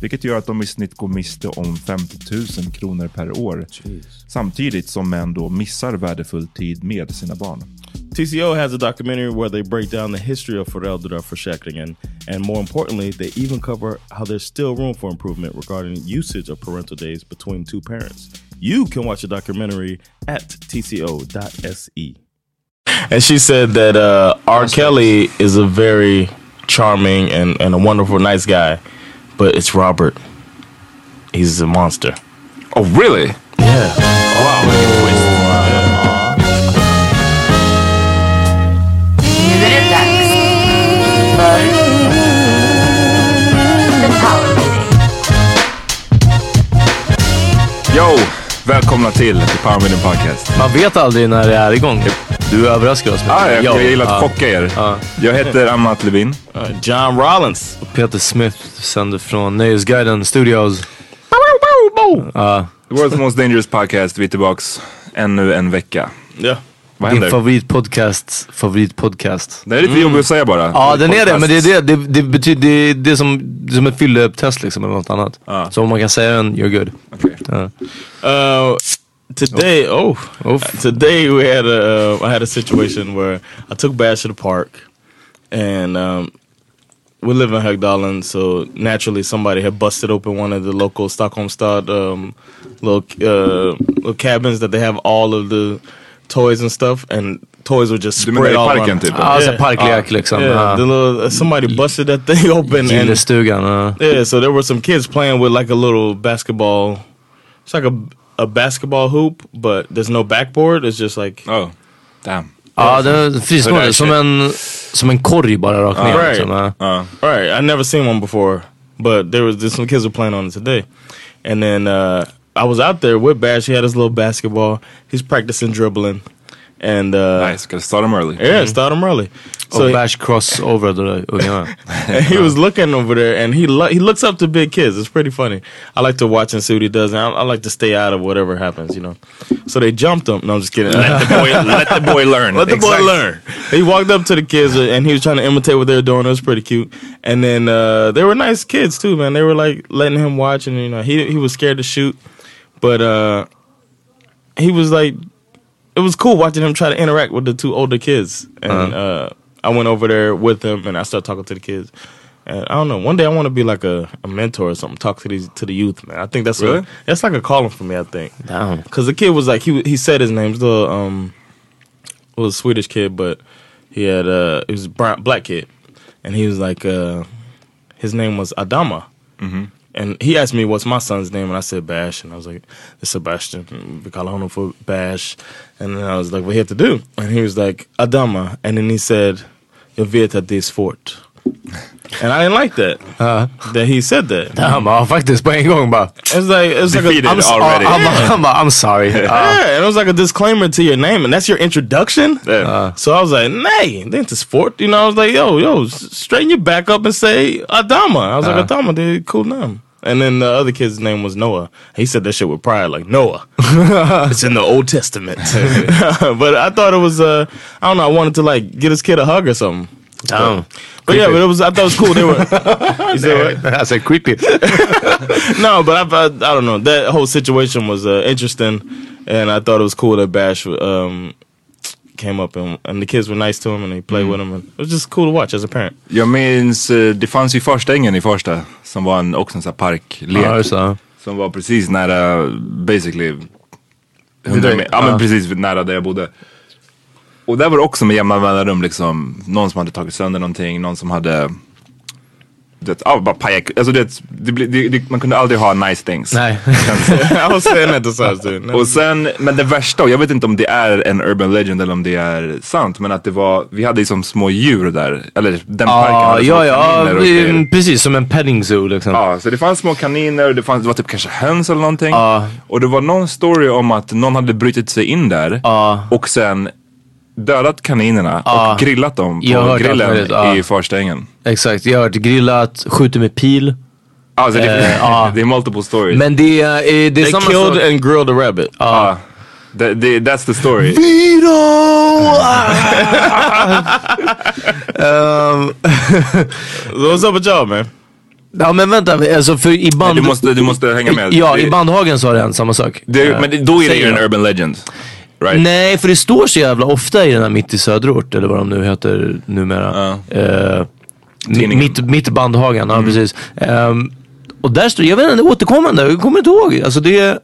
vilket gör att de i snitt går miste om 50 000 kronor per år. Samtidigt som män då missar värdefull tid med sina barn. TCO has a documentary where they break down the history of föräldraförsäkringen and more importantly, they even cover how there's still room for improvement regarding usage of parental days between two parents. You can watch the documentary at tco.se. And she said that uh, R. Kelly is a very charming and, and a wonderful, nice guy, but it's Robert. He's a monster. Oh, really? Yeah. Nu är det dags för The Power Meeting. Yo! Välkomna till The Power Meeting Podcast. Man vet aldrig när det är igång. Du överraskar oss med Ah, jag, jag gillar att Ja. chocka er. Ja. Jag heter Amat Levin. Uh, John Rollins. Peter Smith sänder från Nöjesguiden Studios. Ja. The World's Most Dangerous Podcast. Vi är tillbaks ännu en vecka. Yeah. Vad Din händer? favoritpodcast, favoritpodcast. Det är lite jobbigt att säga bara. Ja den är det, men det är det. Det, det betyder, det är, det är som, det är som ett fylleupptest liksom eller något annat. Ja. Så om man kan säga den, you're good. Okej. Ja. Uh, today, oh, today we had a uh, I had a situation where I took Bash to the park, and um, we live in Högdalen, so naturally somebody had busted open one of the local Stockholm Stad um, little uh, little cabins that they have all of the toys and stuff, and toys were just spread all parken around. typ? Ja, så parklek liksom. Yeah, Ja. the little, somebody busted that thing open and Gillestugan. ja. yeah, so there were some kids playing with like a little basketball. It's like a a basketball hoop, but there's no backboard. It's just like Oh, damn. Ja, det är fristående. där Som shit. en, som en korg bara rakt ner. Right. Liksom. ja. Ja. All right, I never seen one before, but there was there's some kids were playing on it today, and then uh, I was out there with Bash. He had his little basketball. He's practicing dribbling, And uh, Nice, gotta start them early. yeah, start him early. So he- bash crossover då, ungarna. and he was looking over there, and he lo- he looks up to big kids. It's pretty funny. I like to watch and see what he does, and I, I like to stay out of whatever happens, you know. So they jumped him. No, I'm just kidding. Let the boy, let the boy learn. Let the boy learn. He walked up to the kids and he was trying to imitate what they were doing. It was pretty cute. And then uh, they were nice kids too, man. They were like letting him watch, and you know he he was scared to shoot, but uh, he was like, it was cool watching him try to interact with the two older kids. And uh I went over there with him and I started talking to the kids. And I don't know. One day I want to be like a, a mentor or something. Talk to these to the youth, man. I think that's Really? a, that's like a calling for me. I think. Damn. Cause the kid was like he he said his name's the um was a Swedish kid, but he had uh he was a brown, black kid, and he was like uh his name was Adama, and he asked me what's my son's name, and I said Bash, and I was like it's Sebastian, and we call him for Bash, and then I was like what he have to do, and he was like Adama, and then he said jag vet att det är svårt. And I didn't like that. That he said that. Han bara, ja, faktiskt på en gång bara. It's like it's like a, I'm, oh, already. han bara, han bara, I'm sorry. Ja. Uh, yeah, and it was like a disclaimer to your name, and that's your introduction. Yeah. so I was like, "Nay, they into sport." You know, I was like, "Yo, yo, straighten your back up and say Adama." I was like, "Adama, they cool name." And then the other kid's name was Noah. He said that shit with pride, like Noah. it's in the Old Testament. but I thought it was, uh, I don't know. I wanted to like get his kid a hug or something. Damn. But yeah, but it was. I thought it was cool. They were. You said what? Alltså creepy. no, but I, I, I don't know. That whole situation was uh, interesting, and I thought it was cool that Bash um, came up and and the kids were nice to him and they played with him, and it was just cool to watch as a parent. Jag minns, eh, det fanns ju första ängen i första som var en, också en sån här parklek. Ja, det. Som var precis nära, basically, 100 där- meter, ja, men precis nära där jag bodde. Och där var det också med jämna mellanrum liksom, någon som hade tagit sönder någonting, någon som hade det, ja, bara pajak, alltså det, det, blir- det, det, man kunde aldrig ha nice things. Nej. Och sen, men det värsta, och jag vet inte om det är en urban legend eller om det är sant, men att det var, vi hade liksom små djur där, eller den parken Ja, hade ja, ja. vi-. Precis som en petting zoo liksom. Ja, så det fanns små kaniner, det, fanns, det var typ kanske höns eller någonting. Ja. Och det var någon story om att någon hade brutit sig in där Ja. och sen dödat kaninerna Ja. och grillat dem har på grillen möjligt, ja. i förstängen. Exakt, jag har hört grillat, skjuter med pil. Alltså det, ja. det är multiple stories. Men det är, eh, det är They samma killed sak. and grilled a rabbit. Ja. Det, det, that's the story. Ehm, So what's up with y'all, man? ja men vänta, alltså för i band... Du måste, du måste hänga med. Ja, det, i Bandhagen sa den samma sak. det, Eh, Men det, då är det ju en urban legend. Right? Nej, för det står så jävla ofta i den här Mitt i söderort, eller vad de nu heter numera. Eh, Tidningen. mitt, mitt Bandhagen, ja precis. Ehm, och där står jag vet inte, återkommande, jag kommer inte ihåg. Alltså det är,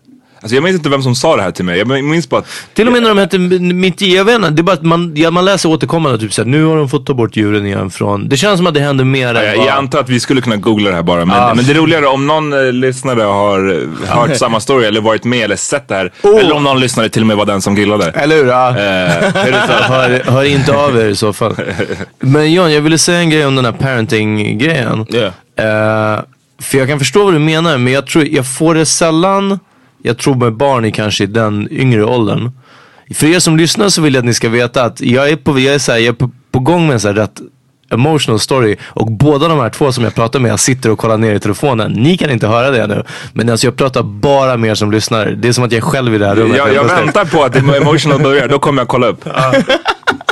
Alltså jag minns inte vem som sa det här till mig. Jag minns bara att till och med när de hette Mitt i, jag vet inte, det är bara att man, ja, man läser återkommande, typ såhär, nu har de fått ta bort djuren igen från, det känns som att det händer mer Ja, än jag, vad- jag antar att vi skulle kunna googla det här bara. Men, Ja. men det är roligare om någon eh, lyssnare har eh, hört samma story eller varit med eller sett det här. Oh. Eller om någon lyssnare till och med var den som grillade. Eller hur? Ja. Eh, hör, hör inte av er i så fall. Men John, jag ville säga en grej om den här parenting-grejen. Yeah. Eh, för jag kan förstå vad du menar, men jag tror jag får det sällan, jag tror med barn i kanske i den yngre åldern. För er som lyssnar så vill jag att ni ska veta att jag är på, jag är så här, jag är på, på gång med en så här rätt emotional story och båda de här två som jag pratar med, jag sitter och kollar ner i telefonen. Ni kan inte höra det nu, men alltså jag pratar bara med er som lyssnar. Det är som att jag är själv i det här rummet. Jag, jag väntar på att emotional börjar, då kommer jag kolla upp.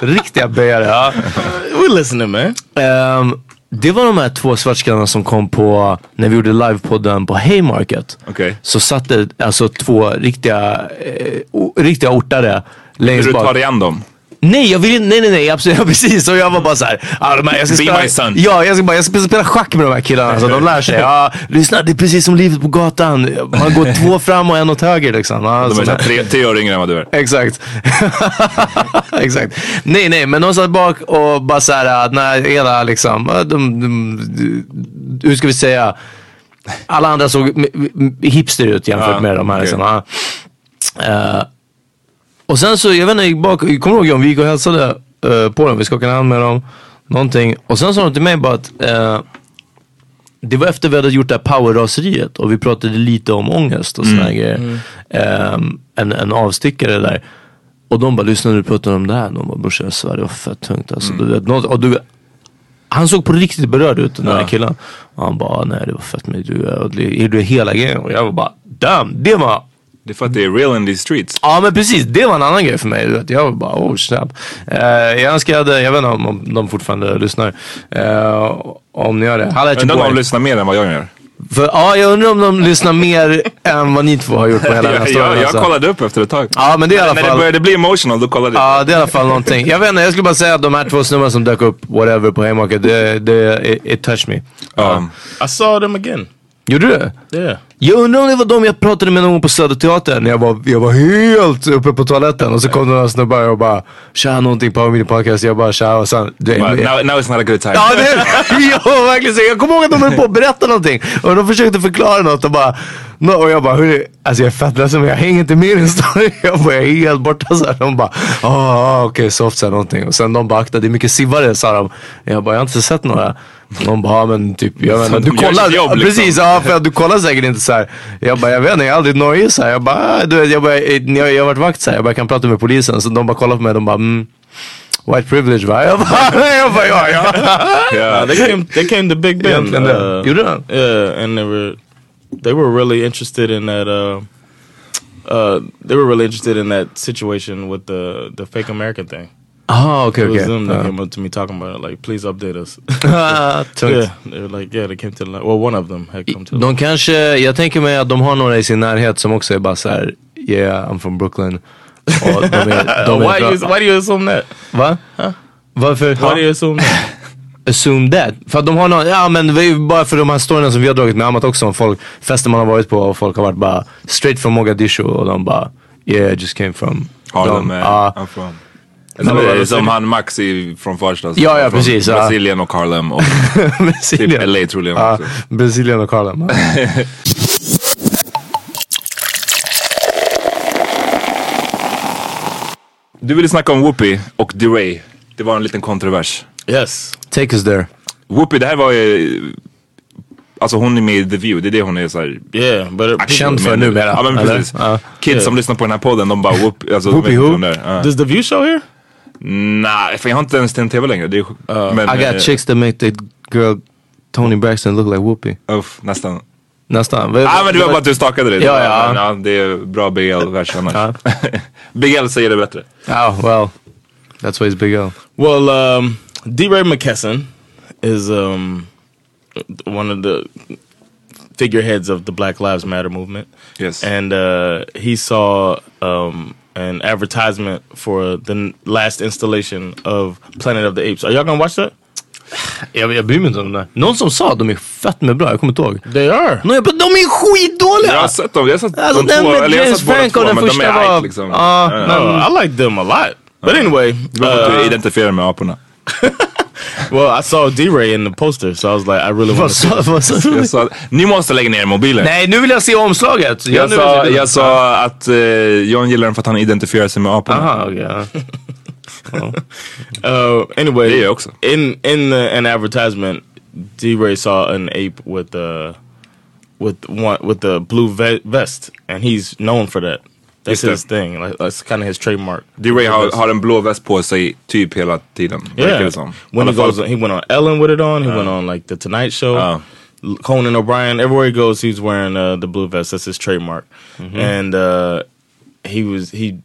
Riktiga böjare, ja. We listening, man. Ehm, det var de här två svartskallarna som kom på, när vi gjorde livepodden på Haymarket. Okej. Så satt det alltså två riktiga, eh, o- riktiga ortare längst du bak. ta dig an dem? Nej, jag vill inte, nej, nej, nej, absolut, ja, precis. Och jag var bara såhär, ah, de här, jag ska Be my son. Ja, jag ska, bara, jag ska spela schack med de här killarna så de lär sig. Ja, lyssna, det är precis som livet på gatan. Man går två fram och en åt höger liksom. Ja, De är här tre, tre år yngre än vad du är. Exakt. Exakt. Nej, nej, men de satt bak och bara såhär, när hela liksom, de, de, de, hur ska vi säga, alla andra såg hipster ut jämfört Ja, med de här. Liksom. Ja. Och sen så, jag vet inte, jag gick bak, kommer du ihåg John, vi gick och hälsade eh, på dem, vi skakade hand med dem, någonting. Och sen sa de till mig bara att eh, det var efter vi hade gjort det här powerraseriet och vi pratade lite om ångest och sådana grejer. Ehm, en, en avstickare där. Och de bara, lyssna nu pratar om det här. De bara, brorsan jag svär det var fett tungt alltså. Du vet, något, och du, han såg på riktigt berörd ut den där killen. Och han bara, nej det var fett men du är, du är, du hela grejen. Och jag var bara, damn, det var Det är för att det är real in these streets. Ja men precis, det var en annan grej för mig. Du vet. Jag var bara oh snap. Uh, jag önskade, jag vet inte om, om de fortfarande lyssnar. Uh, om ni gör det. Halla Undrar om de lyssnar mer än vad jag gör. För, ja, jag undrar om de lyssnar mer än vad ni två har gjort på hela den här jag, storyn. jag, jag alltså. kollade upp efter ett tag. Ja men det är i alla När det fall. började bli emotional då kollade jag. Ja det är i alla fall någonting. Jag vet inte, jag skulle bara säga att de här två snubbarna som dök upp, whatever, på Haymarket, det, det, it, it touched me. Um, I saw them again. Gjorde du det? Yeah. Jag undrar om det var de jag pratade med någon gång på Söderteatern. Jag var, jag var helt uppe på toaletten och så kom det några snubbar och bara Tja någonting på min podcast. Jag bara tja och sen... Det, but now, now it's not a good time. Ja, det, ja verkligen. Så jag kommer ihåg att de höll på att berätta någonting. Och de försökte förklara något och bara... No, och jag bara, hörru, alltså jag är fett ledsen men jag hänger inte med i din story. Jag bara, jag är helt borta så här. De bara, ah, ah, okej soft så här, någonting. Och sen de bara, akta det är mycket sivare sa de. Jag bara, jag har inte sett några. De bara, men typ, jag vet inte. Du kollar, jobb, liksom. precis, ja för du kollar säkert inte så här. Jag bara, jag vet inte, jag är aldrig nojig så här. Jag bara, ah, du vet, jag bara, jag, jag har varit vakt så här. Jag bara, kan prata med polisen. Så de bara kollar på mig, de bara, mm. White privilege va? Jag bara, jag bara ja ja. Uh, they came. They came to Big Ben. Uh, Gjorde de? Yeah, and they were they were really interested in that. Uh, uh, they were really interested in that situation with the the fake American thing. Jaha okej It was okej. them that Ja. came up to me talking about it. Like, please update us. Ah, yeah, they were like, yeah, they came to the. Well, one of them had come to. The De kanske, jag tänker mig att de har några i sin närhet som också är bara så här, yeah I'm from Brooklyn. Och de är, de why, är do you, bra. why do you assume that? Va? Varför? Why do you assume that? Assume that. För att de har någon, ja men det är ju bara för de här storyna som vi har dragit med Amat också om folk, fester man har varit på och folk har varit bara straight from Mogadishu och de bara yeah I just came from Harlem är ja. I'm from. Eller som han Max i, från Farsta. som Ja, ja, precis, ja. Brasilien och Harlem och typ. LA troligen Ja, också. Brasilien och Harlem. Ja. Du ville snacka om Whoopi och DeRay. Det var en liten kontrovers. Yes. Take us there. Whoopi, det här var ju... Alltså hon är med i The View, det är det hon är såhär... Yeah, but Känd för numera, Ja men precis. Ja. Kids Yeah. som lyssnar på den här podden, de bara Whoopi. Alltså, Whoopi who? does the View show here? Nej, för jag har inte ens en TV längre. Det är, men, I got chicks that make the girl Tony Braxton look like Whoopi. Uff, nästan. Nästan. Ja men det var bara att du stakade det. Ja, ja. Men, ja det är bra BL-vers annars. Ja. BL säger det bättre. Oh well, that's why he's Big L. Well, um, D. Ray McKesson is um, one of the figureheads of the Black Lives Matter movement. Yes. And uh, he saw um, an advertisement for the n- last installation of Planet of the Apes. Are y'all gonna watch that? Jag, jag bryr mig inte om det. Någon som sa att de är fett med bra, jag kommer inte ihåg. They are. Någon jag bara, de är skitdåliga! Jag har sett dem, jag har sett Alltså de två, eller jag har sett båda två, men de är var... hype liksom. Men- Uh, I like them a lot. But anyway, att du uh, identifierar med aporna. well, I saw D. Ray in the poster, so I was like, I really want to see. Jag sa, ni måste lägga ner mobilen. Nej, nu vill jag se omslaget. Jag, nu sa, jag sa att eh, John gillar den för att han identifierar sig med aporna. Aha, ja. Uh, anyway, Det gör jag också. in in the, an advertisement, D. Ray saw an ape with uh with one with the blue ve- vest, and he's known for that. That's Just his thing. Like that's kind of his trademark. D-Ray har, har en blå väst på sig typ hela tiden. yeah. det som. I When he goes, he went on Ellen with it on. He went on like the Tonight Show. L- Conan O'Brien. Everywhere he goes, he's wearing uh, the blue vest. That's his trademark. And uh, he was he.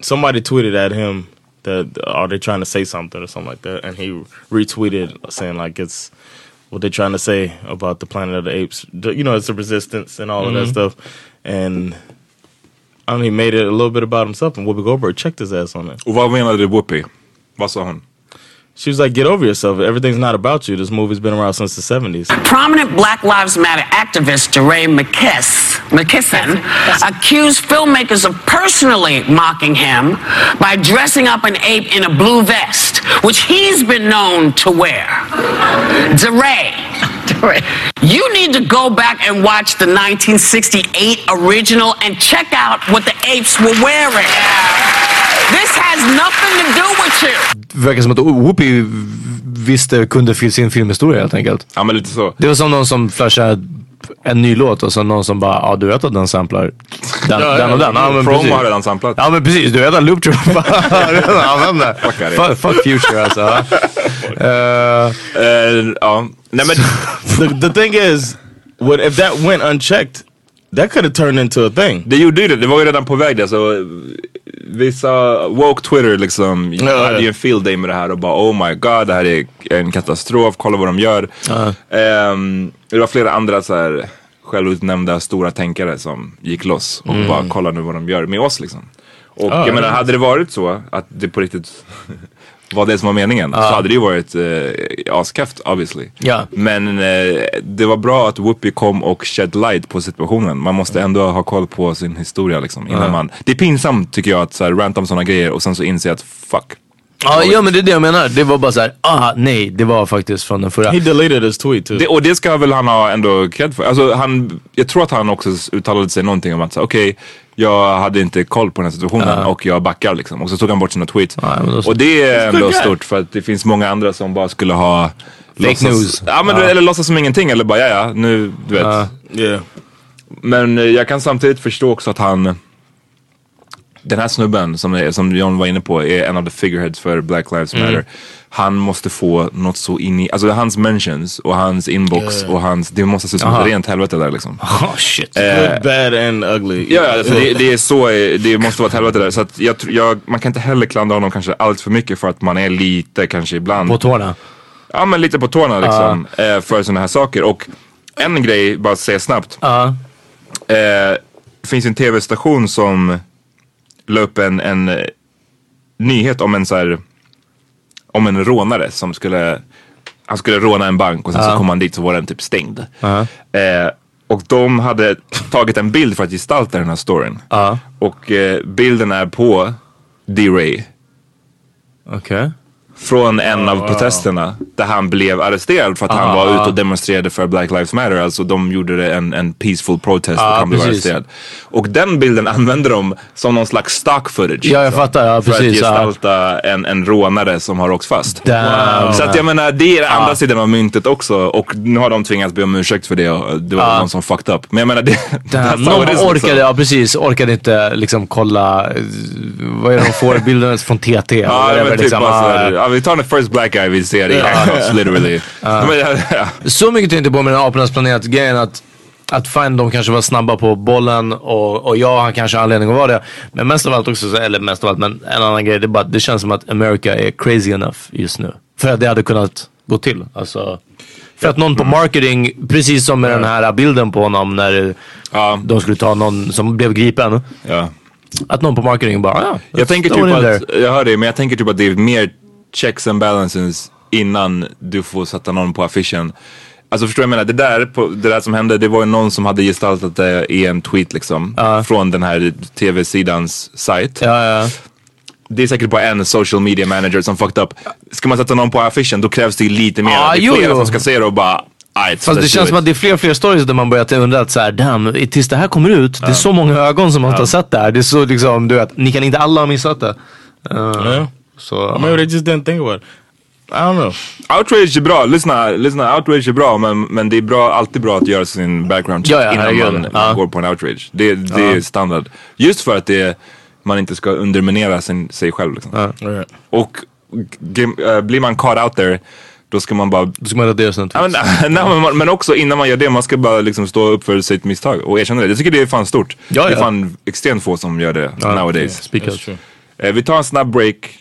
Somebody tweeted at him that are they trying to say something or something like that, and he retweeted saying like it's what they're trying to say about the Planet of the Apes. You know, it's the resistance and all of that stuff. And He made it a little bit about himself, and Whoopi Goldberg checked his ass on it. Och vad menade Whoopi? Vad sa hon? She was like, "Get over yourself. Everything's not about you. This movie's been around since the '70s." Prominent Black Lives Matter activist DeRay McKiss, McKisson accused filmmakers of personally mocking him by dressing up an ape in a blue vest, which he's been known to wear. DeRay, you need to go back and watch the 1968 original and check out what the apes were wearing. This has nothing to do with you. Det verkar som att Whoopi visste, kunde sin filmhistoria helt enkelt. Ja men lite så. Det var som någon som flashade en ny låt och så någon som bara, ja du vet att den samplar den, Ja, den och den. Ja, men Promo precis. har redan samplat. Ja men precis, du vet att Loop Troop redan använt det. Fuck det. Fuck, fuck Future alltså. Eh, Eh, ja. Nej men the, the thing is, what if that went unchecked? That could have turned into a thing. det gjorde ju det, det var ju redan på väg där så vissa woke Twitter liksom ja. hade ju en field day med det här och bara oh my god det här är en katastrof, kolla vad de gör. Ehm, det var flera andra så här självutnämnda stora tänkare som gick loss och bara kolla nu vad de gör med oss liksom. Och jag menar hade det varit så att det på riktigt var det som var meningen så hade det ju varit eh, askeft obviously. Ja. Men eh, det var bra att Whoopi kom och shed light på situationen. Man måste ändå ha koll på sin historia liksom. Innan man, det är pinsamt tycker jag att så här, ranta om sådana grejer och sen så inse att fuck. ja, ja men det är det jag menar. Det var bara så här, ah nej, det var faktiskt från den förra. He deleted his tweet too. Det, och det ska väl han ha ändå cred för. Alltså han, jag tror att han också uttalade sig någonting om att så, okej, jag hade inte koll på den här situationen och jag backar liksom. Och så tog han bort sina tweets. Ja, då och det är ändå stort för att det finns många andra som bara skulle ha Fake news. Ja men eller låtsas som ingenting eller bara ja ja nu du vet. yeah. Men eh, jag kan samtidigt förstå också att han den här snubben som, som John var inne på är en av the figureheads för Black Lives Mm. Matter. Han måste få något så in i, alltså hans mentions och hans inbox och hans, det måste se ut som ett rent helvete där liksom. Oh shit. Good, bad and ugly. Ja, alltså det, det är så, det måste vara ett helvete där. Så att jag, jag, man kan inte heller klandra honom kanske allt för mycket för att man är lite kanske ibland På tårna. Ja men lite på tårna liksom eh, för sådana här saker. Och en grej, bara säga snabbt. Eh, det finns en tv-station som la upp en, en eh, nyhet om en så här, om en rånare som skulle, han skulle råna en bank och sen så kom han dit så var den typ stängd. Eh, och de hade tagit en bild för att gestalta den här storyn. Och eh, bilden är på D-Ray Okej. Från en av protesterna där han blev arresterad för att han var ute och demonstrerade för Black Lives Matter. Alltså de gjorde det en, en peaceful protest och han blev precis. arresterad. Och den bilden använder de som någon slags stock footage. Ja, jag fattar. Ja, För att precis. Gestalta en, en rånare som har åkt fast. Damn. Så att jag menar, det är andra sidan av myntet också. Och nu har de tvingats be om ursäkt för det och det var någon som fucked up. Men jag menar, det, Damn. Någon orkade, ja precis, orkade inte liksom kolla, eh, vad är det de får bilden från TT? Ja, men typ liksom. bara vi tar den first black guy vi ser i handcuffs literally. Så mycket tänkte jag på med den Apornas planet grejen att att fine, de kanske var snabba på bollen och, och ja, han kanske har anledning att vara det. Men mest av allt också, så- eller mest av allt, men en annan grej, det bara det känns som att America är crazy enough just nu. För att det hade kunnat gå till. Alltså, för att någon på marketing, precis som med den här bilden på honom när Ja. de skulle ta någon som blev gripen. Ja. Att någon på marketing bara, ja. Jag tänker typ att, jag hör det, men jag tänker typ att det är mer checks and balances innan du får sätta någon på affischen. Alltså förstår du vad jag menar? Det där, på, det där som hände, det var ju någon som hade gestaltat det i en tweet liksom. Från den här tv-sidans sajt. Ja, ja. Det är säkert bara en social media manager som fucked up. Ska man sätta någon på affischen då krävs det lite mer. Ja, det är jo, flera jo. som ska se det och bara "Ajt, Fast det känns it." som att det är fler och fler stories där man börjar undra att så här, damn, tills det här kommer ut, det är så många ögon som har sett det här. Det är så liksom, du vet, ni kan inte alla ha missat det. Uh, Yeah. Så, Maybe they just didn't think about it. I don't know. Outrage är bra, lyssna, lyssna outrage är bra men, men det är bra, alltid bra att göra sin background check Ja, ja, innan man Ja. går på en outrage. Det, det är standard. Just för att det, man inte ska underminera sin, sig själv. Liksom. Right. Och äh, blir man caught out there då ska man bara då ska man radera sina Ja, tweets. men, nej, men, man- men också innan man gör det, man ska bara liksom stå upp för sitt misstag och erkänna det. Jag tycker det är fan stort. Ja, Det är ja. fan extremt få som gör det nowadays. Speak That's out. true. Eh, vi tar en snabb break,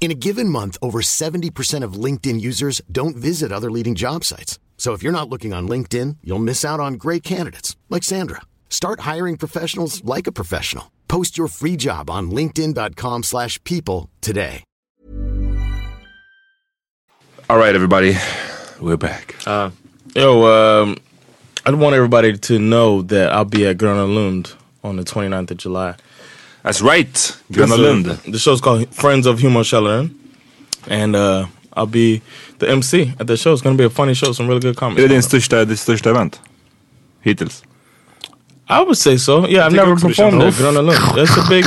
In a given month, over 70% of LinkedIn users don't visit other leading job sites. So if you're not looking on LinkedIn, you'll miss out on great candidates like Sandra. Start hiring professionals like a professional. Post your free job on linkedin.com/people slash people today. All right everybody, we're back. Uh, yo, um, I want everybody to know that I'll be at Gröna Lund on the 29th of July. That's right, Gröna uh, Lund. The show's called Friends of Humor Källaren. And uh, I'll be the MC at the show. It's gonna be a funny show, some really good comedy. Är det din största, ditt största event? Hittills? I would say so. Yeah, I've never performed at Gröna Lund. That's a big,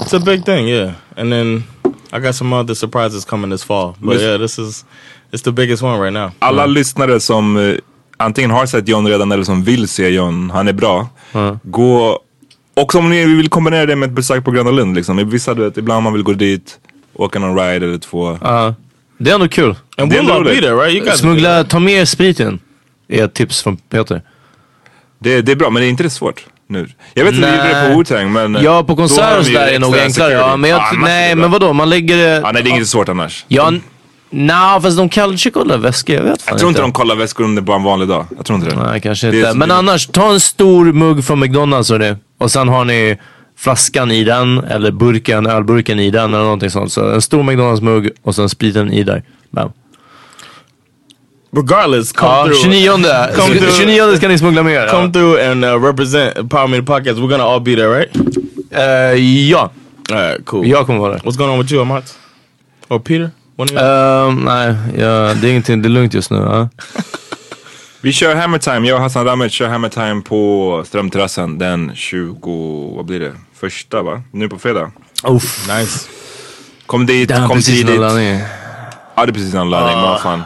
it's a big thing, yeah. And then I got some other surprises coming this fall. But yeah, this is, it's the biggest one right now. Alla lyssnare som eh, antingen har sett John redan eller som vill se John, han är bra. Gå, och om ni vill kombinera det med ett besök på Gröna Lund liksom. Vissa, du vet, ibland man vill gå dit, åka någon ride eller två. Ja. Det är ändå kul. And Det we'll be there, right? You guys Smuggla, ta med spriten. Är ett tips från Peter. Det, det är bra, men det är inte det svårt nu. Jag vet att vi gjorde det på Wu-Tang men... Ja, på konserter och sådär är nog extra enklare. Ja, men jag, är nej, det men vadå? Man lägger det... Ja, nej, det är inte svårt annars. Ja, Nja, fast de kanske kollar väskor. Jag vet fan Jag tror inte de kollar väskor om det är bara en vanlig dag. Jag tror inte det. Nej, kanske Det är inte. som Men det- annars, ta en stor mugg från McDonalds och det. Och sen har ni flaskan i den, eller burken, ölburken i den eller någonting sånt. Så en stor McDonalds-mugg och sen spriten i där. Bam. Regardless, come Ja, through. 29. Come through. 29 ska ni smuggla med er. Come through and uh, represent Power Meter Podcast. We're gonna all be there, right? Uh, ja. Alright, cool. Jag kommer vara där. What's going on with you, Amat? Or Peter? Ehm, nej, ja, det är ingenting. Det är lugnt just nu. Ja. Vi kör Hammer Time. Jag och Hassan Ramic kör Hammer Time på Strömterrassen den 20, vad blir det? Första va? Nu på fredag. Uff. Nice. Kom dit, kom tidigt. Ja det är precis en laddning, vad fan.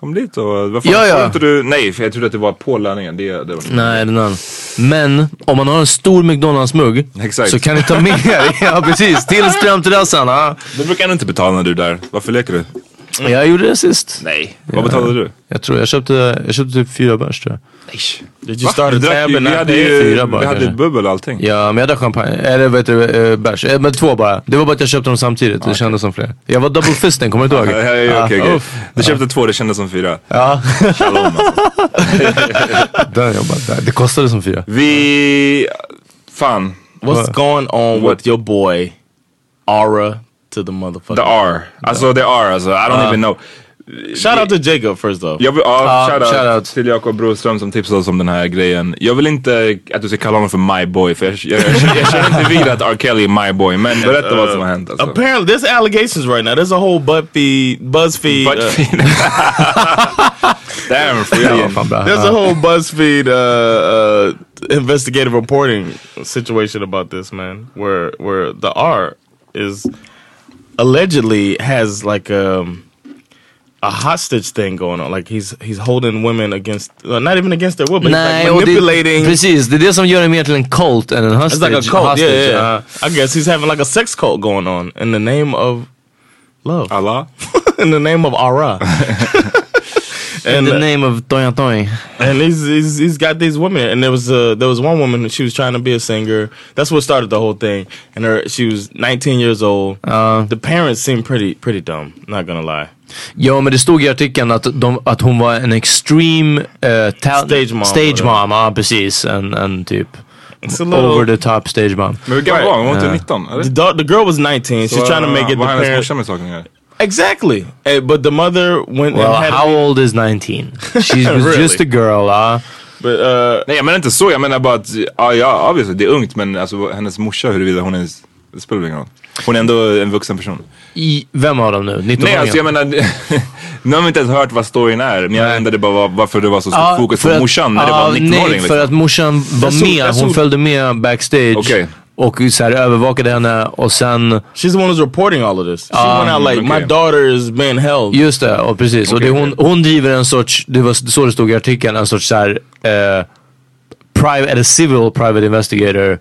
Kom dit och vad fan, Ja, ja. inte du? Nej, för jag trodde att det var på laddningen. Det, det var Nej, den annan. Men om man har en stor McDonalds-mugg så kan ni ta med er, ja precis, till Strömterrassen. Ja. Du brukar ändå inte betala när du är där. Varför leker du? Jag gjorde det sist. Nej. Vad betalade du? Jag tror jag köpte, jag köpte typ fyra bärs tror jag. Nej. Did you start Vi a tab hade ju Fyra bara vi hade bubbel och allting. Ja, men jag drack champagne. Eller vad heter det, eh, bärs. Eh, Men två bara. Det var bara att jag köpte dem samtidigt. Det kändes som fler. Jag var double fisten, kommer du inte ihåg? Ja, ja, ja, okej, okej. uff. Du köpte två, det kändes som fyra. Ja, Shalom, alltså. där där. det kostade som fyra. Vi... Fan. What's What? going on What? with your boy Aura to the motherfucker? The R. saw the R alltså. I don't Uh, even know. Shout out to Jacob first though. Jag vill, ja, Ja, shoutout shoutout. till Jakob Broström som tipsade oss om den här grejen. Jag vill inte att du ska kalla honom för my boy för jag, jag, jag, jag, jag känner inte vid att R. Kelly är my boy. Men berätta vad som har hänt alltså. Apparently, there's allegations right now. There's a whole BuzzFeed, BuzzFeed. uh, Damn, Ja, Freudian. fan bra. there's a whole BuzzFeed uh, uh, investigative reporting situation about this man, where where the R is allegedly has like um, a hostage thing going on. Like he's he's holding women against, uh, not even against their will, but he's like manipulating. det, precis. Det är det som gör det mer till en cult än en It's like a cult, hostage, yeah, yeah. ja. I guess he's having like a sex cult going on in the name of love, Allah. in the name of Ara. In and the name of Toya Toy. and he's, he's he's got these women, and there was uh, there was one woman she was trying to be a singer. That's what started the whole thing. And her she was 19 years old. Uh, the parents seemed pretty pretty dumb. Not gonna lie. Ja, men det stod i artikeln att, de, att hon var en extreme uh, ta- Stage mom, Stage mom, ja precis. En, en typ a little. over the top stage mom. Men hur gammal var hon? Hon var inte 19? Eller? the, the girl was 19. She's Så, trying to make it. The Vad har hennes parents morsa med saken? Exactly. Eh, but the mother went Well, and had. how old is 19? She was Really? just a girl, ja. but uh, Nej jag menar inte så, jag menar bara att, ja, ja obviously det är ungt men alltså hennes morsa huruvida hon är, det spelar ingen roll. Hon är ändå en vuxen person. I, vem av dem nu? 19 Nej, alltså jag menar, nu har vi inte ens hört vad storyn är. Men jag undrade bara var, varför det var så stort fokus för på att- morsan när det var en 19-åring. Nej, för liksom. att morsan var med. Hon följde med backstage. Okej. Och så här, övervakade henne och sen... She's the one who's reporting all of this. She Ah, went out like, okay. my daughter is being held. Just det, och precis. Och det, hon, hon driver en sorts, det var så det stod i artikeln, en sorts så här, eh, private, eller civil private investigator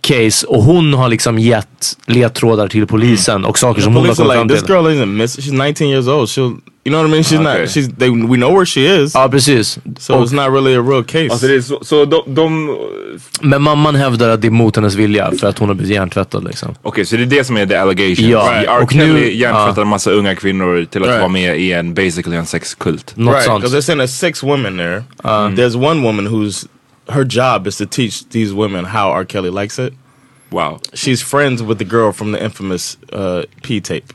case. Och hon har liksom gett ledtrådar till polisen och saker som hon har kommit fram like, this till. girl isn't miss. She's 19 years old. She'll, you know what I mean? She's Okay. not. She's. They, we know where she is. Ja, precis. so Och, it's not really a real case. Alltså det är så, så de, de men mamman hävdar att det är mot hennes vilja för att hon har blivit hjärntvättad liksom. Okej, så det är det som är the allegation. Ja, R. och Kelly nu- hjärntvättar en massa unga kvinnor till att Right. vara med i en basically en sexkult. Något right? sånt. Because they're saying there's six women there. There's one woman who's her job is to teach these women how R. Kelly likes it. Wow. She's friends with the girl from the infamous uh, P tape.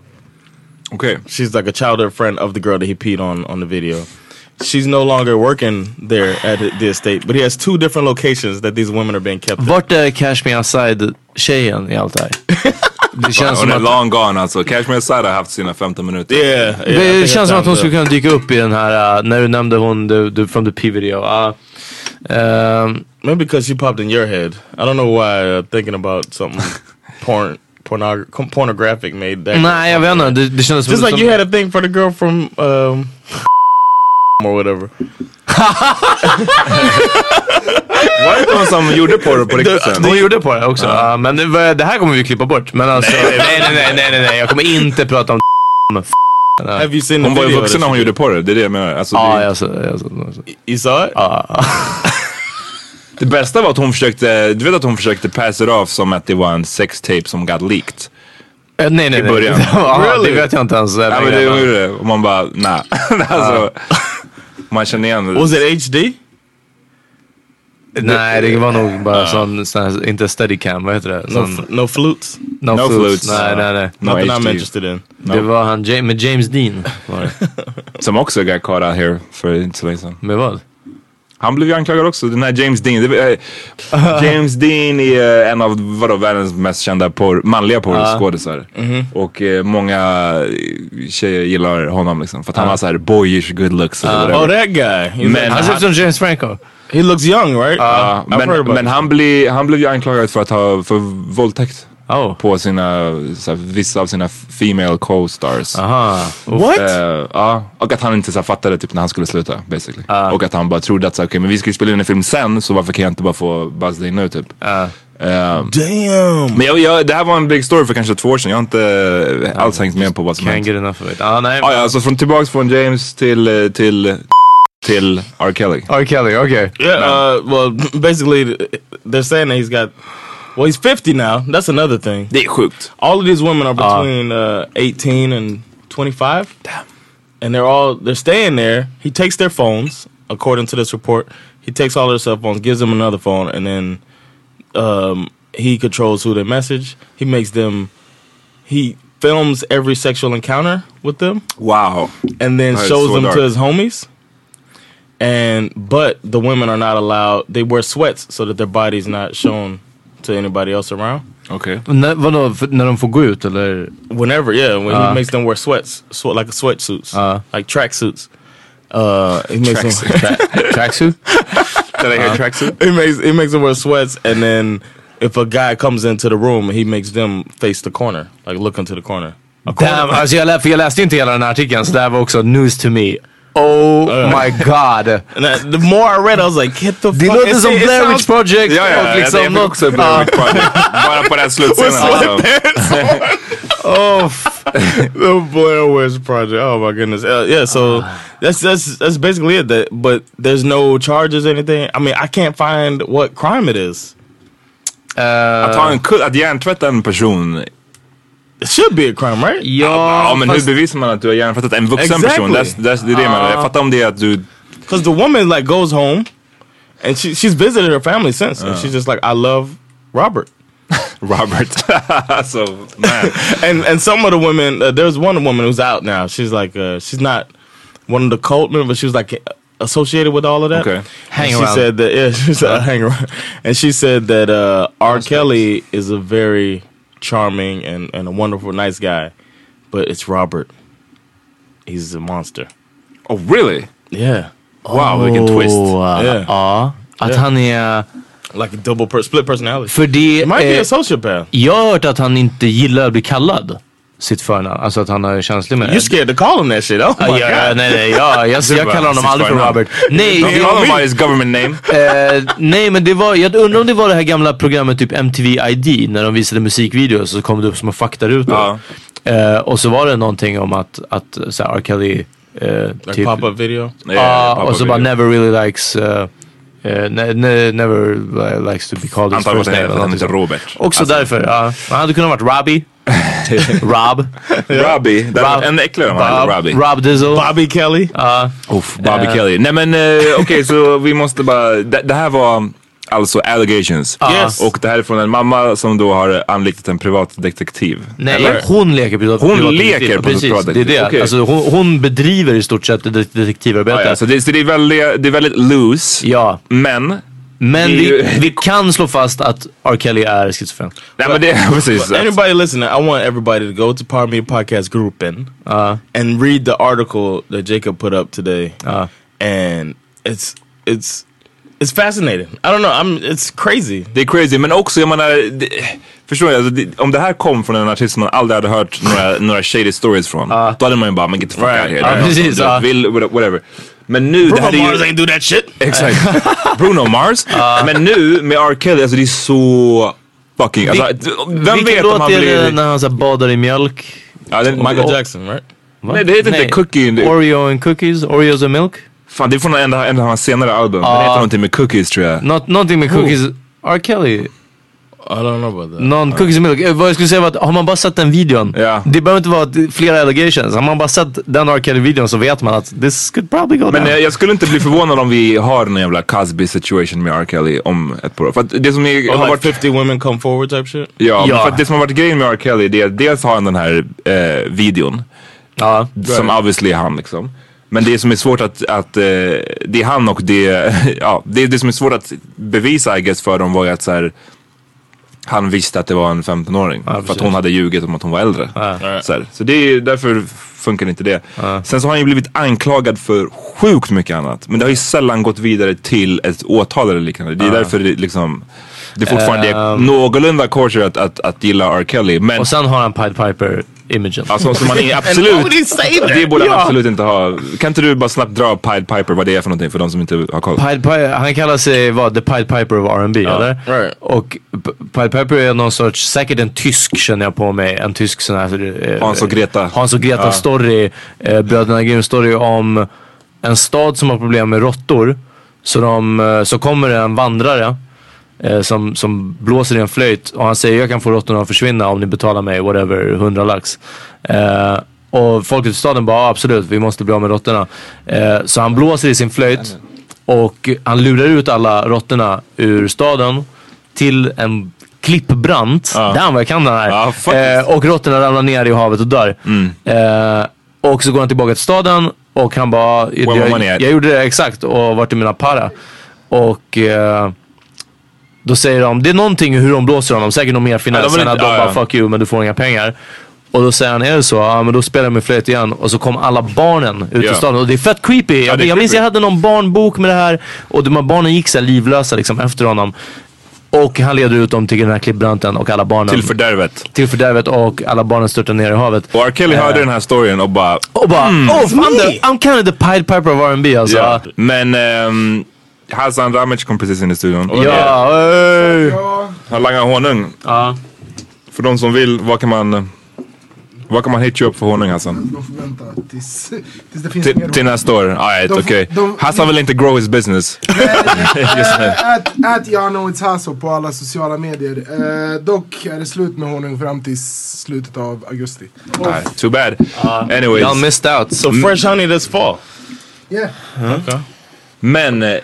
Okay. She's like a childhood friend of the girl that he peed on on the video. She's no longer working there at the estate, but he has two different locations that these women are being kept. at. Vart är Cash Me Outside-tjejen i allt det här? Det känns Hon som är att... long gone alltså. Cashmere Side har haft sina 15 minuter. Yeah, yeah, I Det think känns it's som att hon time skulle to- kunna dyka upp i den här, uh, när du nämnde hon the, the, from the P-video. Uh, um, Maybe because she popped in your head. I don't know why uh, thinking about something porn, pornog- pornographic made that. nej, jag vet inte. Det, det kändes Just like you had a thing for the girl from um, or whatever. Var det inte hon som gjorde porr på riktigt sen? Hon gjorde det också. Ja, men det, här kommer vi klippa bort. Men alltså, nej, nej, nej, nej, nej, nej. Jag kommer inte prata om Have you seen Hon var ju vuxen när hon gjorde porr. Det är det jag menar. Alltså, det, jag så, jag så, jag så. did? You saw it? Ja. Det bästa var att hon försökte, du vet att hon försökte pass it off som att det var en sextape som got leaked. Eh, Nej, nej, I nej. början. Ja, Really? Det vet jag inte ens. Ja men det var ju det. Och man bara, nah. alltså, man känner igen det. Was it HD? Nej, det var nog bara sån, sån här, inte steadicam, vad heter det? No, Sån, f- no flutes. no, no flutes. flutes. Nej, nej, nej. No Nothing I'm HD. interested in. Det var han, Ja- med James Dean. Var det. Som också got caught out here för inte så länge sedan. Med vad? Han blev ju anklagad också. Den här James Dean. Det, eh, James Dean är eh, en av vadå, världens mest kända porr, manliga porrskådisar. Och eh, många eh, tjejer gillar honom liksom. För att han har så här boyish good looks. whatever. Oh, that guy. He's Men Han ser ut som James Franco. he looks young, right? Heard men, men han, bli, han blev ju anklagad för att ha för våldtäkt. Oh. På sina, så här, vissa av sina female co-stars. Aha. What? Eh, ja, och att han inte så här, fattade typ när han skulle sluta basically. Och att han bara trodde att så, okay, men vi ska ju spela in en film sen så varför kan jag inte bara få buzz in nu typ. Eh, Damn. men jag, jag, det här var en big story för kanske två år sedan. Jag har inte eh, alls hängt med på vad som Can't hänt. get enough of it. Ah, nej. Ah, ja, alltså från tillbaks från James till, till, till R. Kelly. R. Kelly, okej. Yeah. Uh, well, basically, they're saying that he's got. Well, he's 50 now. That's another thing. Det är sjukt. All of these women are between uh, 18 and 25. Damn. And they're all they're staying there. He takes their phones, according to this report. He takes all their cell phones, gives them another phone, and then um, he controls who they message. He makes them. He films every sexual encounter with them, Wow. and then That is shows so them dark. to his homies. And but the women are not allowed. They wear sweats so that their body's not shown to anybody else around. Okay. När, vadå, för- när de får gå ut eller? Whenever, yeah, when Uh. he makes them wear sweats, sweat like sweatsuits, Uh. like tracksuits. Uh, he makes them Tracksuit. Tracksuit? Did I hear tracksuit? he makes he makes them wear sweats, and then if a guy comes into the room, he makes them face the corner, like look into the corner. Corner- Damn, alltså jag, lä- för jag läste inte hela den här artikeln så det här var också news to me. Oh my god. And I, the more I read, I was like, get the Det fuck. låter It- som it Blair Witch Project Ja, ja, och ja, liksom jag fick något... också Blair Witch Project. Bara på den slutscenen alltså. Oh, the Blair Witch Project. Oh my goodness. Uh, yeah, so that's that's that's basically it. That, but there's no charges or anything. I mean, I can't find what crime it is. Att, ha en kull, att hjärntvätta en person. It should be a crime, right? ja, Ja men fast- hur bevisar man att du har hjärntvättat en vuxen Exactly. person? That's, that's, det är det jag menar. Jag fattar om det är att du... Because the woman like goes home, and she she's visited her family since, and she's just like, I love Robert. Robert. so, man. and and some of the women, uh, there's one woman who's out now. She's like, uh, she's not one of the cult members, but she was like associated with all of that. Okay. Hang And she said that yeah, she said hang around, and she said that uh, R. Kelly is a very charming and, and a wonderful, nice guy. but it's Robert. He's a monster. Oh really? Yeah. Wow, vilken twist. Oh, Yeah. Ja, att Yeah. han är... Like a double per split personality. För det... He might be eh, a sociopath. jag har hört att han inte gillar att bli kallad sitt förnamn. Alltså att han är känslig med det. You're scared to call him that shit. Oh Ja, my ja, god. nej, nej, ja, jag, jag kallar honom aldrig för. Robert. Nej, Don't call him by his government name. eh, nej men det var, jag undrar om det var det här gamla programmet typ MTV ID när de visade musikvideos så kom det upp små faktarutor. Ja. Eh, och så var det någonting om att, att så här, R. Kelly eh, Like typ, pop-up video. Ja, Yeah, och så bara never really likes uh, uh, ne ne never uh, likes to be called his first name. han heter Robert. Också Alltså, därför. Ja. Han hade kunnat varit Robbie. Rob. Robbie. Rob- ännu äckligare om han Robbie. Rob Dizzle. Bobby Kelly. Ja. Uff, Bobby Eh. Kelly. Nej men eh, okej så vi måste bara, det, det här var alltså allegations. Yes. Och det här är från en mamma som då har anlitat en privatdetektiv. Nej, Eller? hon leker privat Hon privatdetektiv. leker Precis, det är privatdetektiv. det. Okej. Alltså, hon, hon bedriver i stort sett det- detektivarbete. Ja, ja, så det, så det, är väldigt, det är väldigt loose. Ja. Men, Men vi, vi kan slå fast att R. Kelly är schizofren. nej men det är precis. Anybody listening, I want everybody to go to Me Podcast Gruppen Uh, and read the article that Jacob put up today. uh, and it's it's it's fascinating. I don't know. I'm it's crazy. Det är crazy men också jag menar, det, förstår jag, alltså, det, om det här kom från en artist som man aldrig hade hört några, några shady stories från. Då hade man ju bara, men get the fuck Right. out here. Det någon precis, ja. Vill, whatever. Men nu, det Bruno är Mars ju... ain't do that shit. Exakt. Bruno Mars. Men nu med R. Kelly, alltså det är så fucking... Alltså, vem Vilken vet om låt han är det blir... när han så badar i mjölk? Ja, Michael Jackson, right? Va? Nej, det heter inte Cookie. Det- Oreo and cookies? Oreos and milk? Fan, det är från en av hans senare album. Den heter någonting med cookies tror jag. Not, någonting med cookies. R. Kelly? I don't know about that. Någon cookies and milk. Eh, Vad jag skulle säga var att har man bara sett den videon. Ja. Det behöver inte vara flera allegations. Har man bara sett den R. Kelly-videon så vet man att this could probably go Men down. jag skulle inte bli förvånad om vi har en jävla Cosby situation med R. Kelly om ett par år. För att det som är, Or har like varit 50 women come forward type shit. Ja, Ja. för att det som har varit grejen med R. Kelly det är dels har han den här eh, videon. ja. Som obviously är han liksom. Men det som är svårt att, att eh, det är han och det, ja, det, det som är svårt att bevisa I guess för dem var ju att så här, han visste att det var en 15-åring. för att hon hade ljugit om att hon var äldre. Ja. Så, här, så det är, därför funkar inte det. Sen så har han ju blivit anklagad för sjukt mycket annat. Men det har ju sällan gått vidare till ett åtal eller liknande. Det är därför det liksom det fortfarande är Ehm. någorlunda kosher att, att, att gilla R. Kelly. Men Och sen har han Pied Piper-imagen. Alltså som man är absolut, det borde han Ja. absolut inte ha. Kan inte du bara snabbt dra Pied Piper vad det är för någonting för de som inte har koll? Pied Piper, han kallar sig vad? The Pied Piper of R&B eller? right. Och Pied Piper är någon sorts, säkert en tysk känner jag på mig. En tysk sån här... eh, Hans och Greta. Hans och Greta story. Eh, Bröderna Grimm story om en stad som har problem med råttor. Så, de, eh, så kommer det en vandrare som, som blåser i en flöjt och han säger jag kan få råttorna att försvinna om ni betalar mig whatever, 100 lax. Eh, och folket i staden bara "Ja, absolut, vi måste bli av med råttorna. Eh, så han blåser i sin flöjt och han lurar ut alla råttorna ur staden till en klippbrant. Ja. Damn vad jag kan den här. Ja. Mm. eh, och råttorna ramlar ner i havet och dör. Eh, och så går han tillbaka till staden och han bara, jag, at? jag gjorde det exakt och vart är mina para? Och eh, då säger de, det är någonting hur de blåser honom, säkert någon mer Ja, finess de vill än att de ja, bara ja. fuck you men du får inga pengar. Och då säger han, är det så? Ja men då spelar jag med flöjt igen. Och så kom alla barnen ut Ja. i staden och det är fett creepy. jag, är jag minns creepy. jag hade någon barnbok med det här och de här barnen gick så här livlösa liksom efter honom. Och han leder ut dem till den här klippbranten och alla barnen Till fördärvet. till fördärvet och alla barnen störtar ner i havet. Och R. Kelly Eh. hörde den här storyn och bara Och bara, oh I'm, the, I'm kind of the Pied Piper of R&B alltså. ja. Men ehm, Hassan Ramic kom precis in i studion. Ja, ey. Han langar honung. ja. För de som vill, vad kan man vad kan man hit you upp för honung Hassan? De får vänta tills, tills det finns Till, mer till nästa år? Alright, okej. de- Hassan vill inte grow his business. Ät, Jano It's Hasso på alla sociala medier. Eh, dock är det slut med honung fram till slutet av augusti. Alright, too bad. Anyways. Y'all missed out. So fresh honey this fall. Yeah. Okay. Men eh,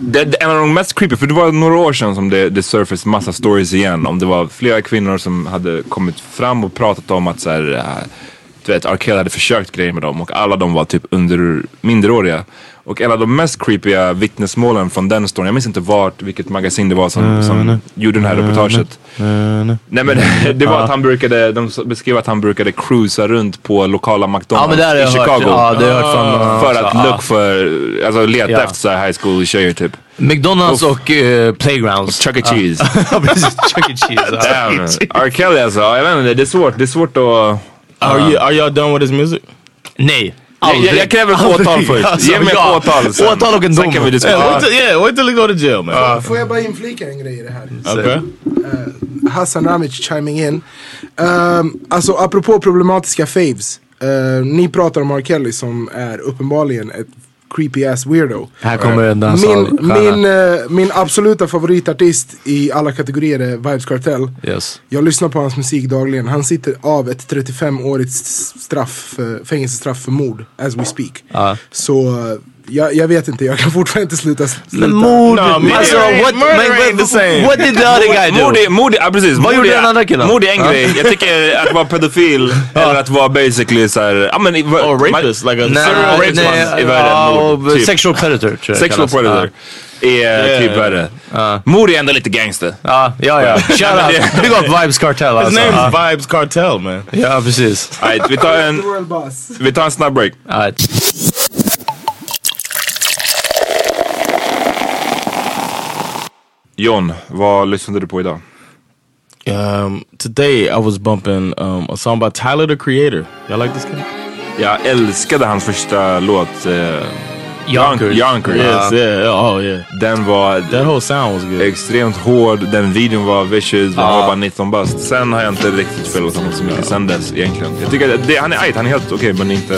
det, det, en av de mest creepy, för det var några år sedan som det, det surfaced massa stories igen. Om det var flera kvinnor som hade kommit fram och pratat om att så här, eh, du vet, R. Hade försökt grejer med dem och alla de var typ under minderåriga. Och en av de mest creepiga vittnesmålen från den storyn, jag minns inte vart, vilket magasin det var som, som gjorde det här reportaget. Nej men det var att han brukade, de beskrev att han brukade cruisa runt på lokala McDonalds Ja, i jag hört. Chicago. Ja, det har jag hört från, för uh, att look för, alltså leta Ja. efter så här high school tjejer typ. McDonalds och eh, playgrounds. Chuck E. Cheese. Chuck E. Cheese. Damn. R. Kelly alltså, jag vet inte, det är svårt, det är svårt att... Are you are y'all done with his music? Nej. Jag, jag, jag kräver ett Aldrig. åtal först. Alltså, Ge mig ett ja. åtal sen. Åtal och en Sen dom. kan vi diskutera. yeah, wait till you go to jail, man. Får jag bara inflika en grej i det här? okay. Hassan Ramic chiming in. Um, alltså apropå problematiska faves. Uh, ni pratar om R. Kelly som är uppenbarligen ett creepy ass weirdo. Här kommer en dansal Min, min, eh, min absoluta favoritartist i alla kategorier är Vibes Kartell. Yes. Jag lyssnar på hans musik dagligen. Han sitter av ett 35-årigt straff, för, fängelsestraff för mord, as we speak. Ja. Så eh, jag, jag vet inte, jag kan fortfarande inte sluta. sluta. Men mord! No, alltså, what, murder men, ain't the same. what did the other guy do? Mord är, mord ja precis. Vad gjorde den andra killen? Mord är en grej. Jag tycker att vara pedofil eller att vara basically såhär, ja men... Or rapist, like a Nej, serial rapist. nej, än ja, mord, typ. Sexual predator tror jag Sexual kallas. predator är Yeah. typ värre. Mord är ändå lite gangster. Ja, ja, ja. Shout out. Big up Vibes Cartel His alltså. name Ja. is Vibes Cartel, man. Ja, precis. Alright, vi tar en, World Boss. vi tar en snabb break. Alright. John, vad lyssnade du på idag? Um, today I was bumping um, a song by Tyler the Creator. Y'all like this guy? Jag älskade hans första låt. Eh, Yonkers. Yonkers. Yes, yeah, oh yeah. Den var That whole sound was good. extremt hård, den videon var vicious, han var bara 19 bast. Sen har jag inte riktigt följt honom så mycket sen dess egentligen. Jag tycker att det, han är ajt, han är helt okej men inte...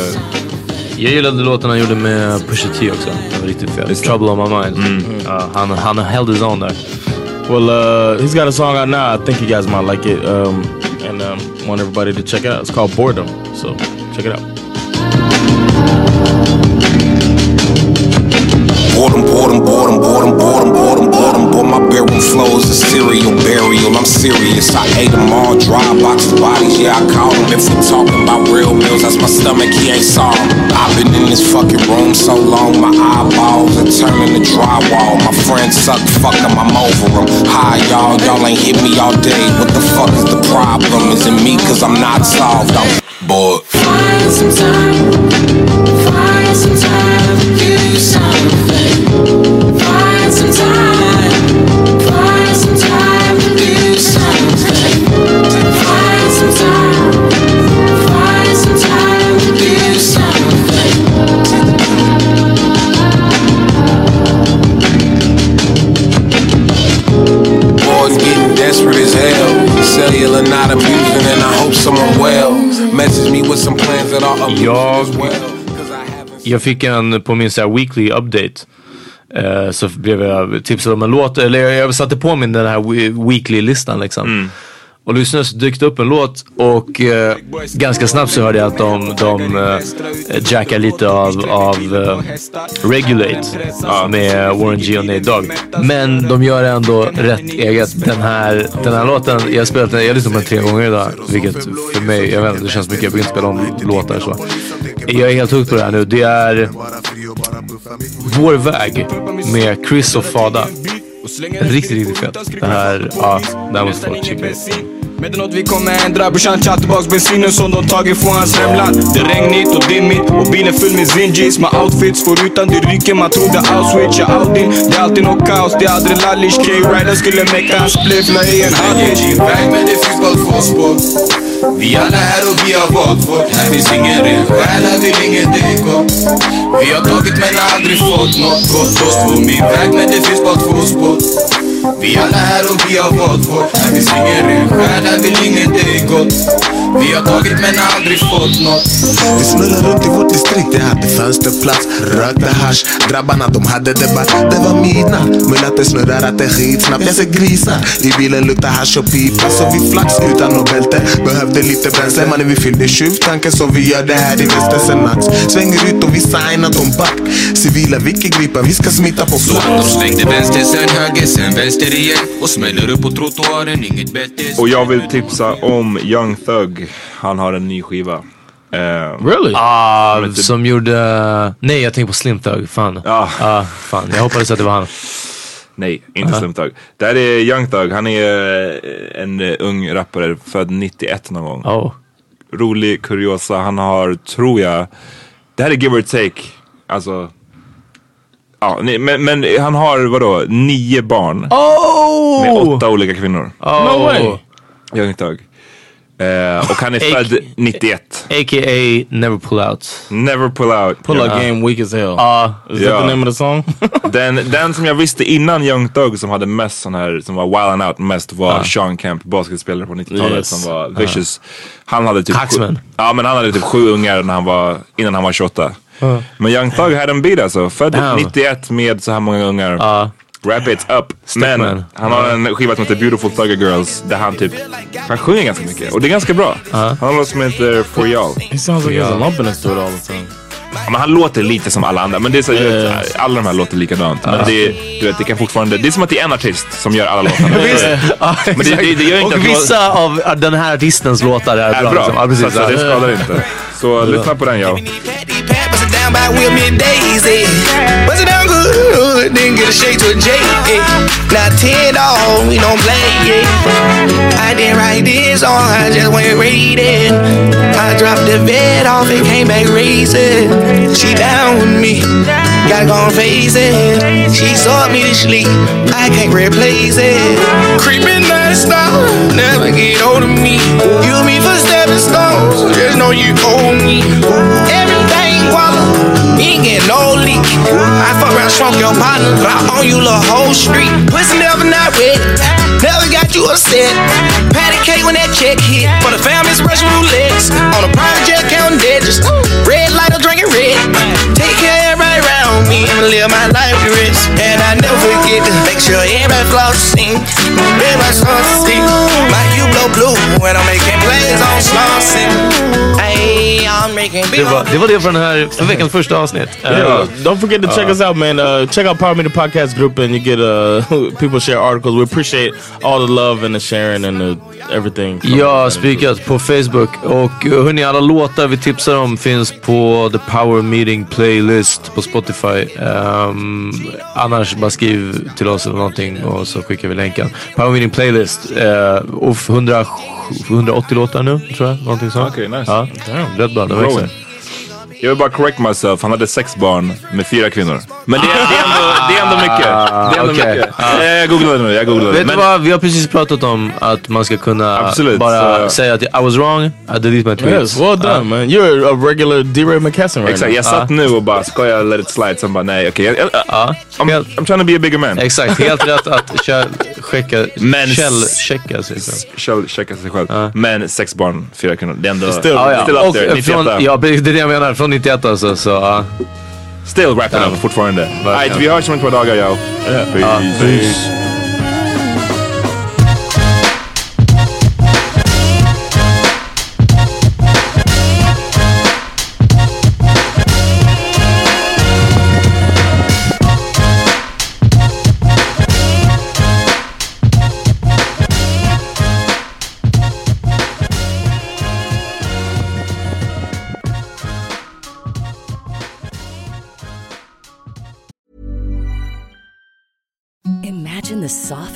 Jag gillade låten han gjorde med Pusha T också. Den var riktigt fet. Trouble on my mind. Ja, han, han held his own där. Well, uh, he's got a song out now. I think you guys might like it, um, and um, want everybody to check it out. It's called Boredom. So check it out. Boredom, boredom, boredom, boredom, boredom, boredom, boredom. Boy, my bedroom flow is a serial burial. I'm serious. I ate them all, dry boxes, bodies. Yeah, I caught them. If we talking about real meals, that's my stomach. He ain't saw 'em. I've been in this fucking room so long, my eyeballs are turning to drywall. My friends suck, fuck 'em, I'm over over 'em. Hi, y'all, y'all ain't hit me all day. What the fuck is the problem? Is it me? Cause I'm not solved. I'm bored. Find some time, find some time, time, do something. Jag- as well. 'Cause I haven't Jag fick en på min så här weekly update. Eh, så blev jag tipsad om en låt, eller jag, jag satte på min den här we- weekly-listan liksom. Och lyssnade så dök det upp en låt och eh, ganska snabbt så hörde jag att de, de eh, jackar lite av, av eh, Regulate med Warren G och Nate Dogg. Men de gör ändå rätt eget. Den här, den här låten, jag har spelat den, jag lyssnat på den tre gånger idag. Vilket för mig, jag vet inte, det känns mycket. Jag brukar inte spela om låtar så. Jag är helt hooked på det här nu. Det är Vår väg med Chris och Fada. Riktigt, riktigt fett. Det här, ja, det här måste folk checka. Men det är något vi kommer ändra. Brorsan tja tillbaks bensinen som de tagit från hans hemland. Det är regnigt och dimmigt och bilen full med zinjis Med outfits förutan det ryker. Man trodde Auschwitz. Jag Audin, det är alltid något kaos. Det är aldrig lallish K-Rider skulle mecka en spliff la i en hallish Väg men det finns bara två spår vi alla här och vi har valt vårt Här. Finns ingen ren själ, här vill ingen dekor Vi har tagit men aldrig fått något gott. Oss på min väg men det finns bara två spår. Vi alla här och vi har valt vårt Här. Finns ingen ren själ, här vill ingen dekor vi har tagit men aldrig fått något. Vi snullade runt i vårt distrikt, jag hade fönsterplats. Rökte hasch, grabbarna de hade debatt. Det var midnatt, mullat det snurrar att det är skitsnabbt. Jag ser grisar, i bilen luktar hasch och pipa. Så vi flax utan något bälte, behövde lite bränsle. Mannen vi fyllde tjuvtanken så vi gör det här i väster sen natt. Svänger ut och vi signar dem back. Civila vickegripa, vi ska smita på Så att de plats svängde vänster sen höger sen vänster igen. Och smäller upp på trottoaren, inget bättre Och jag vill tipsa om Young Thug. Han har en ny skiva. Eh, Really? Ah, Men typ- som gjorde... Nej, jag tänker på Slim Thug. Fan. Ja. Ah, fan. Jag hoppades att det var han. Nej, inte Aha. Slim Thug. Det här är Young Thug. Han är eh, en eh, ung rappare, född 91 någon gång. Oh. Rolig, kuriosa. Han har, tror jag, det här är give or take. Alltså, ja, nej, men, men han har vadå, nio barn. Oh! Med åtta olika kvinnor. Oh. No way. Young Thug. Eh, och han är född 91. A.k.a. Never Pull Out. Never pull out. Pull out game weak as hell. Ja. Is that the name of the song? den, den som jag visste innan Young Thug som hade mest sån här, som var wild and out mest var Ja. Sean Kemp, basketspelare på 90-talet Yes. som var vicious. Han hade typ Taxman. Sju, ja men han hade typ sju ungar när han var, innan han var 28. Ja. Men Young Thug hade en bit alltså, född Damn. 91 med så här många ungar. Wrap it up. Stickman. Men han har en skiva som heter Beautiful Thugger Girls där han typ, han sjunger ganska mycket och det är ganska bra. Han har låt som heter For Y'all. He sounds like he has a lumpiness to it all the time. Ja, men han låter lite som alla andra. Men det är så, du vet, alla de här låter likadant. Men Ja. det, du vet, det kan fortfarande, det är som att det är en artist som gör alla låtarna. Men det, det, det gör inte och vissa av den här artistens låtar är, är bra. bra. liksom. Ja, så, precis. så det skadar inte. Så lyssna på den jag. Down by Wilmy Daisy. Bust it down good, then get a shake to a J. eh. Now ten dog, we don't play yeah. I didn't write this song, I just went read. I dropped the bed off and came back racing. She down with me, go and face it. She saw me to sleep, I can't replace it. Creeping star, never get hold of me. Use me for stepping stones, just know you owe me. You ain't getting leak. I fuck around, shrunk your partner, I own you the whole street. Pussy never not wet, never got you upset. Patty cake when that check hit. For the family's Russian roulette. On a jet counting digits. Red light, I'm drinking red. Take care everybody around me and live my life with rich. And I never forget to make sure everybody flossing. Everybody flossing. My you blow blue when I'm making plays on slossing. Det var, det var det för den här, för veckans första avsnitt. Yeah. Don't forget to check Uh, us out, man. Uh, check out Power Meter Podcast Group, and you get uh, people share articles. We appreciate all the love and the sharing and the everything. Ja, spikat på Facebook. Och uh, hörni, alla låtar vi tipsar om finns på The Power Meeting Playlist på Spotify. Ehm, annars bara skriv till oss eller någonting och så skickar vi länken. Power Meeting Playlist. Uh, och 100, 180 låtar nu, tror jag. Någonting sånt. Okej, nice. Ja, rätt bra. going. Jag vill bara correct myself, han hade sex barn med fyra kvinnor. Men det, är- det, är, ändå, det är ändå mycket. Det är ändå Okej. mycket. Ah. Jag googlade nu, jag googlade. Vet Men- du vad? Vi har precis pratat om att man ska kunna Absolut, bara så- säga att I was wrong, I delete my tweets. Yes, well done, Ja. man. You're a regular D-Ray McKesson right Exakt, now. jag satt nu och bara, ska jag let it slide? Sen bara, nej okej. Jag- Ja. I'm, I'm trying to be a bigger man. Exakt, helt rätt att källchecka sig själv. Källchecka sig själv. Men sex barn, fyra kvinnor. Det är ändå Still- Ja, ja. still up Och there. 98. från, ja, det är det jag menar. Från 91 alltså. Så, ja. Still wrapping up fortfarande. Alright, vi hörs om ett par dagar yo. Peace. Ja, peace.